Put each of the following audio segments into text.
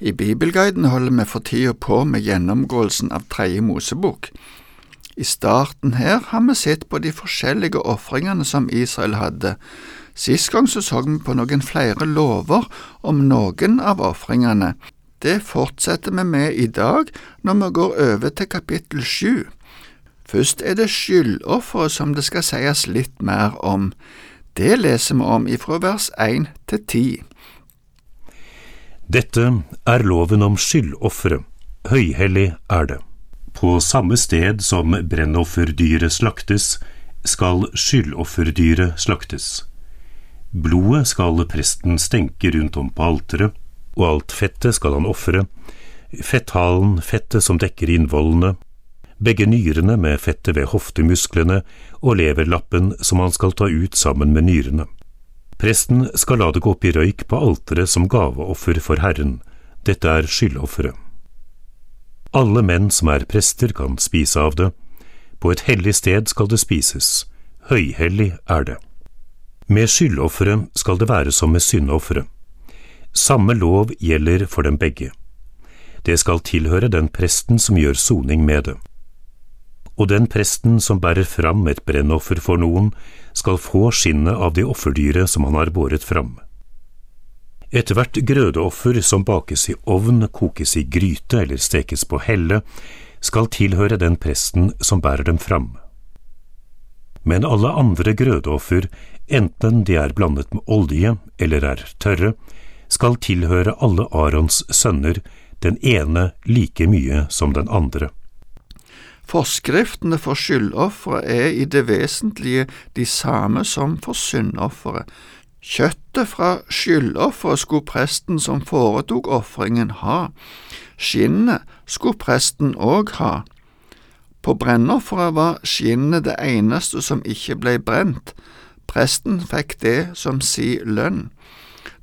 I Bibelguiden holder vi for tida på med gjennomgåelsen av Tredje Mosebok. I starten her har vi sett på de forskjellige ofringene som Israel hadde. Sist gang så så vi på noen flere lover om noen av ofringene. Det fortsetter vi med i dag når vi går over til kapittel sju. Først er det skyldofferet som det skal sies litt mer om. Det leser vi om ifra vers 1 til 10. Dette er loven om skyldofre, Høyhellig er det. På samme sted som brennofferdyret slaktes, skal skyldofferdyret slaktes. Blodet skal presten stenke rundt om på alteret, og alt fettet skal han ofre, fetthalen, fettet som dekker innvollene, begge nyrene med fettet ved hoftemusklene og leverlappen som han skal ta ut sammen med nyrene. Presten skal la det gå opp i røyk på alteret som gaveoffer for Herren, dette er skyldofferet. Alle menn som er prester kan spise av det, på et hellig sted skal det spises, høyhellig er det. Med skyldofferet skal det være som med syndofferet. Samme lov gjelder for dem begge. Det skal tilhøre den presten som gjør soning med det og den presten som bærer fram et brennoffer for noen, skal få skinnet av det offerdyret som han har båret fram. Ethvert grødeoffer som bakes i ovn, kokes i gryte eller stekes på helle, skal tilhøre den presten som bærer dem fram. Men alle andre grødeoffer, enten de er blandet med olje eller er tørre, skal tilhøre alle Arons sønner, den ene like mye som den andre. Forskriftene for skyldofferet er i det vesentlige de samme som for syndofferet. Kjøttet fra skyldofferet skulle presten som foretok ofringen ha, skinnet skulle presten òg ha. På brennofferet var skinnet det eneste som ikke ble brent, presten fikk det som si lønn.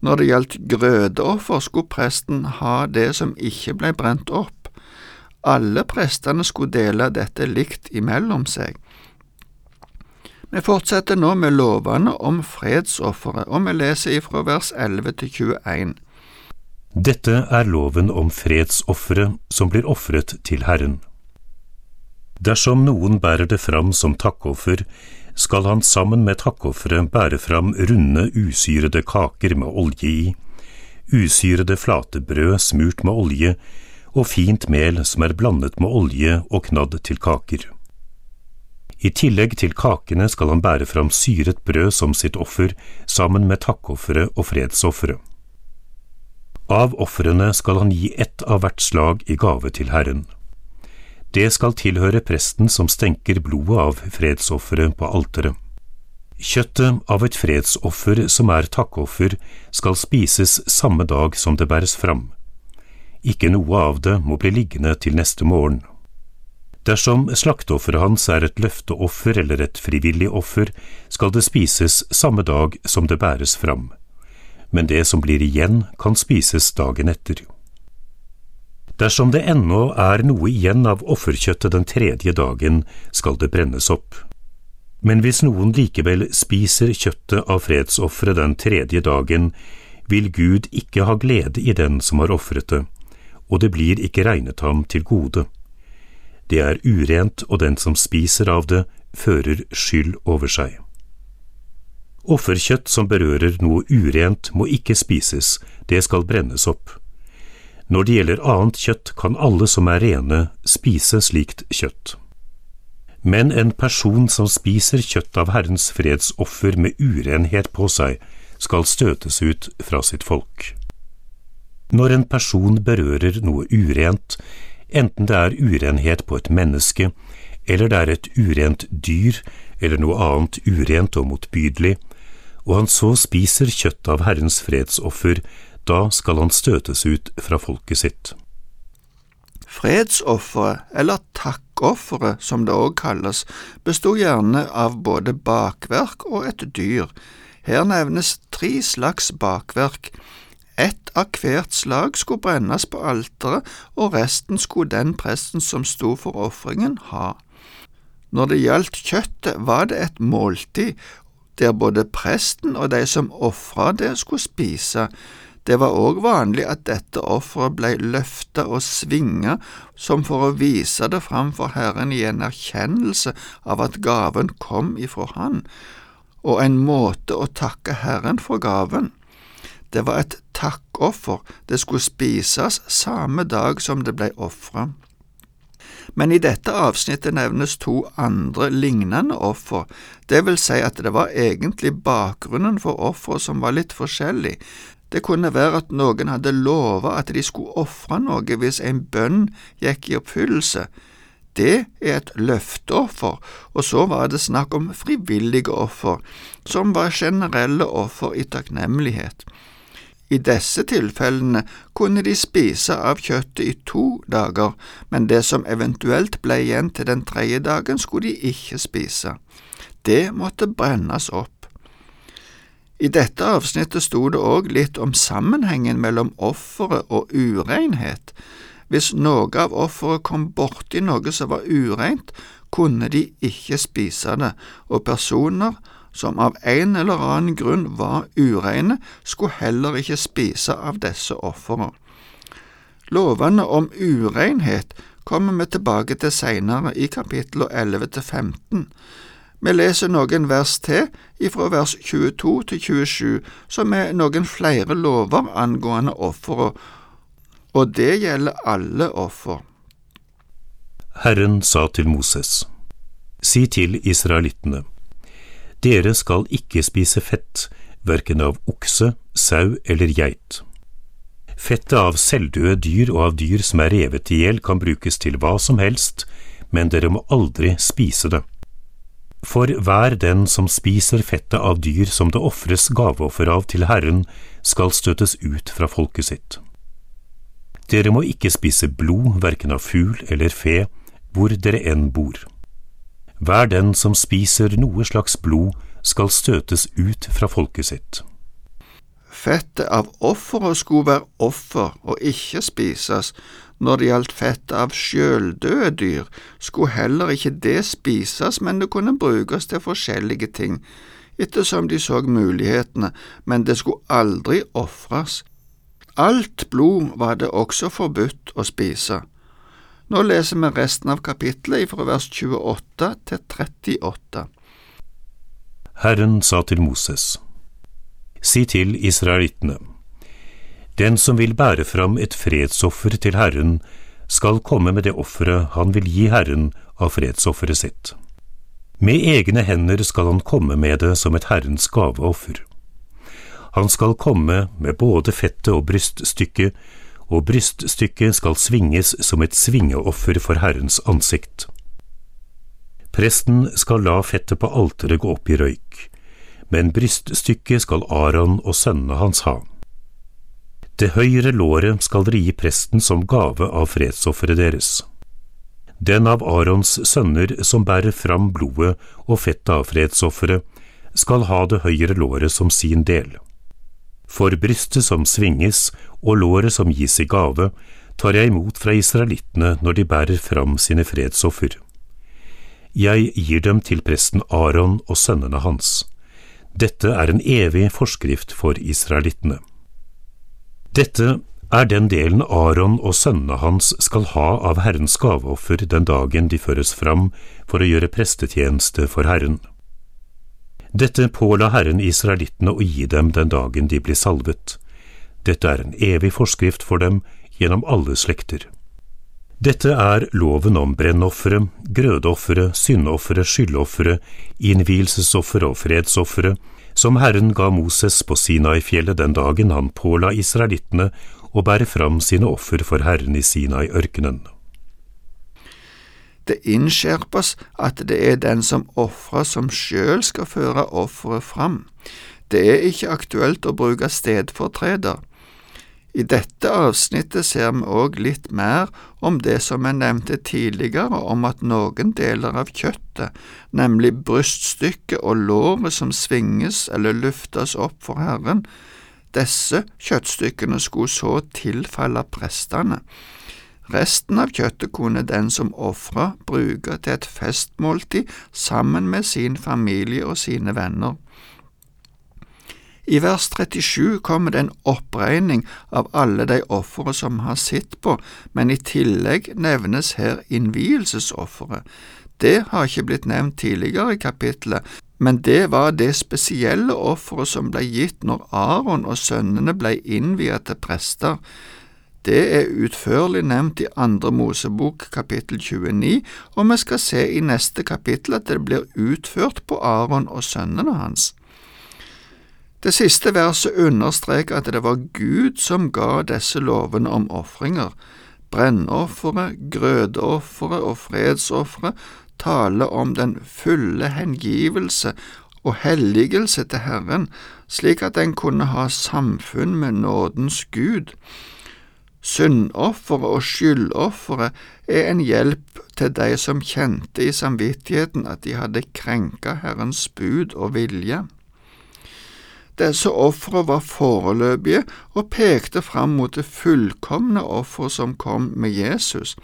Når det gjaldt grødeoffer, skulle presten ha det som ikke ble brent opp. Alle prestene skulle dele dette likt imellom seg. Vi fortsetter nå med lovene om fredsofferet, og vi leser ifra vers 11 til 21. Dette er loven om fredsofferet som blir ofret til Herren. Dersom noen bærer det fram som takkoffer, skal han sammen med takkofferet bære fram runde, usyrede kaker med olje i, usyrede flate brød smurt med olje, og fint mel som er blandet med olje og knadd til kaker. I tillegg til kakene skal han bære fram syret brød som sitt offer, sammen med takkofferet og fredsofferet. Av ofrene skal han gi ett av hvert slag i gave til Herren. Det skal tilhøre presten som stenker blodet av fredsofferet på alteret. Kjøttet av et fredsoffer som er takkoffer, skal spises samme dag som det bæres fram. Ikke noe av det må bli liggende til neste morgen. Dersom slakteofferet hans er et løfteoffer eller et frivillig offer, skal det spises samme dag som det bæres fram, men det som blir igjen, kan spises dagen etter. Dersom det ennå er noe igjen av offerkjøttet den tredje dagen, skal det brennes opp. Men hvis noen likevel spiser kjøttet av fredsofferet den tredje dagen, vil Gud ikke ha glede i den som har ofret det, og det blir ikke regnet ham til gode. Det er urent, og den som spiser av det, fører skyld over seg. Offerkjøtt som berører noe urent, må ikke spises, det skal brennes opp. Når det gjelder annet kjøtt, kan alle som er rene, spise slikt kjøtt. Men en person som spiser kjøtt av Herrens fredsoffer med urenhet på seg, skal støtes ut fra sitt folk. Når en person berører noe urent, enten det er urenhet på et menneske, eller det er et urent dyr eller noe annet urent og motbydelig, og han så spiser kjøtt av Herrens fredsoffer, da skal han støtes ut fra folket sitt. Fredsofferet, eller takkofferet som det òg kalles, bestod gjerne av både bakverk og et dyr. Her nevnes tre slags bakverk, ett av hvert slag skulle brennes på alteret, og resten skulle den presten som sto for ofringen, ha. Når det gjaldt kjøttet, var det et måltid der både presten og de som ofra det, skulle spise. Det var òg vanlig at dette offeret ble løfta og svinga som for å vise det framfor Herren i en erkjennelse av at gaven kom ifra Han, og en måte å takke Herren for gaven. Det var et takkoffer, det skulle spises samme dag som det ble ofra. Men i dette avsnittet nevnes to andre lignende offer, det vil si at det var egentlig bakgrunnen for offeret som var litt forskjellig. Det kunne være at noen hadde lova at de skulle ofre noe hvis en bønn gikk i oppfyllelse. Det er et løfteoffer, og så var det snakk om frivillige offer, som var generelle offer i takknemlighet. I disse tilfellene kunne de spise av kjøttet i to dager, men det som eventuelt ble igjen til den tredje dagen, skulle de ikke spise. Det måtte brennes opp. I dette avsnittet sto det òg litt om sammenhengen mellom offeret og urenhet. Hvis noe av offeret kom borti noe som var ureint, kunne de ikke spise det, og personer som av en eller annen grunn var ureine, skulle heller ikke spise av disse ofrene. Lovene om urenhet kommer vi tilbake til senere i kapitlene 11 til 15. Vi leser noen vers til, ifra vers 22 til 27, som er noen flere lover angående offeret, og det gjelder alle offer. Herren sa til Moses, Si til israelittene, dere skal ikke spise fett, verken av okse, sau eller geit. Fettet av selvdøde dyr og av dyr som er revet i hjel kan brukes til hva som helst, men dere må aldri spise det. For hver den som spiser fettet av dyr som det ofres gaveoffer av til Herren, skal støtes ut fra folket sitt. Dere må ikke spise blod, verken av fugl eller fe, hvor dere enn bor. Hver den som spiser noe slags blod, skal støtes ut fra folket sitt. Fettet av offeret skulle være offer og ikke spises, når det gjaldt fettet av sjøldøde dyr, skulle heller ikke det spises, men det kunne brukes til forskjellige ting, ettersom de så mulighetene, men det skulle aldri ofres. Alt blod var det også forbudt å spise. Nå leser vi resten av kapittelet fra vers 28 til 38. Herren sa til Moses, Si til israelittene, den som vil bære fram et fredsoffer til Herren, skal komme med det offeret han vil gi Herren av fredsofferet sitt. Med egne hender skal han komme med det som et Herrens gaveoffer. Han skal komme med både fettet og bryststykket, og bryststykket skal svinges som et svingeoffer for Herrens ansikt. Presten skal la fettet på alteret gå opp i røyk, men bryststykket skal Aron og sønnene hans ha. Det høyre låret skal dere gi presten som gave av fredsofferet deres. Den av Arons sønner som bærer fram blodet og fettet av fredsofferet, skal ha det høyre låret som sin del. For brystet som svinges og låret som gis i gave, tar jeg imot fra israelittene når de bærer fram sine fredsoffer. Jeg gir dem til presten Aron og sønnene hans. Dette er en evig forskrift for israelittene. Dette er den delen Aron og sønnene hans skal ha av Herrens gaveoffer den dagen de føres fram for å gjøre prestetjeneste for Herren. Dette påla Herren israelittene å gi dem den dagen de blir salvet. Dette er en evig forskrift for dem gjennom alle slekter. Dette er loven om brennofre, grødeofferet, syndofre, skyldofre, innvielsesofre og fredsofre, som Herren ga Moses på Sinai-fjellet den dagen han påla israelittene å bære fram sine offer for Herren i Sinai-ørkenen. Det innskjerpes at det er den som ofrer som sjøl skal føre offeret fram. Det er ikke aktuelt å bruke stedfortreder. I dette avsnittet ser vi òg litt mer om det som jeg nevnte tidligere om at noen deler av kjøttet, nemlig bryststykket og låret som svinges eller luftes opp for Herren, disse kjøttstykkene skulle så tilfalle prestene. Resten av kjøttet kunne den som ofra, bruke til et festmåltid sammen med sin familie og sine venner. I vers 37 kommer det en oppregning av alle de ofre som har sett på, men i tillegg nevnes her innvielsesofferet. Det har ikke blitt nevnt tidligere i kapittelet, men det var det spesielle offeret som ble gitt når Aron og sønnene ble innviet til prester. Det er utførlig nevnt i Andre Mosebok kapittel 29, og vi skal se i neste kapittel at det blir utført på Aron og sønnene hans. Det siste verset understreker at det var Gud som ga disse lovene om ofringer. Brennofferet, grødeofferet og fredsofferet taler om den fulle hengivelse og helligelse til Herren, slik at en kunne ha samfunn med nådens Gud. Syndofferet og skyldofferet er en hjelp til de som kjente i samvittigheten at de hadde krenka Herrens bud og vilje. Disse ofre var foreløpige og pekte fram mot det fullkomne offeret som kom med Jesus.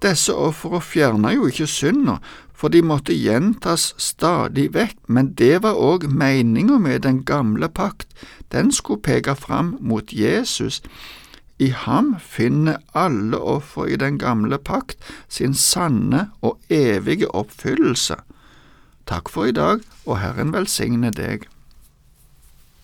Disse ofrene fjerna jo ikke synda, for de måtte gjentas stadig vekk, men det var òg meninga med den gamle pakt, den skulle peke fram mot Jesus. I ham finner alle ofre i den gamle pakt sin sanne og evige oppfyllelse. Takk for i dag, og Herren velsigne deg.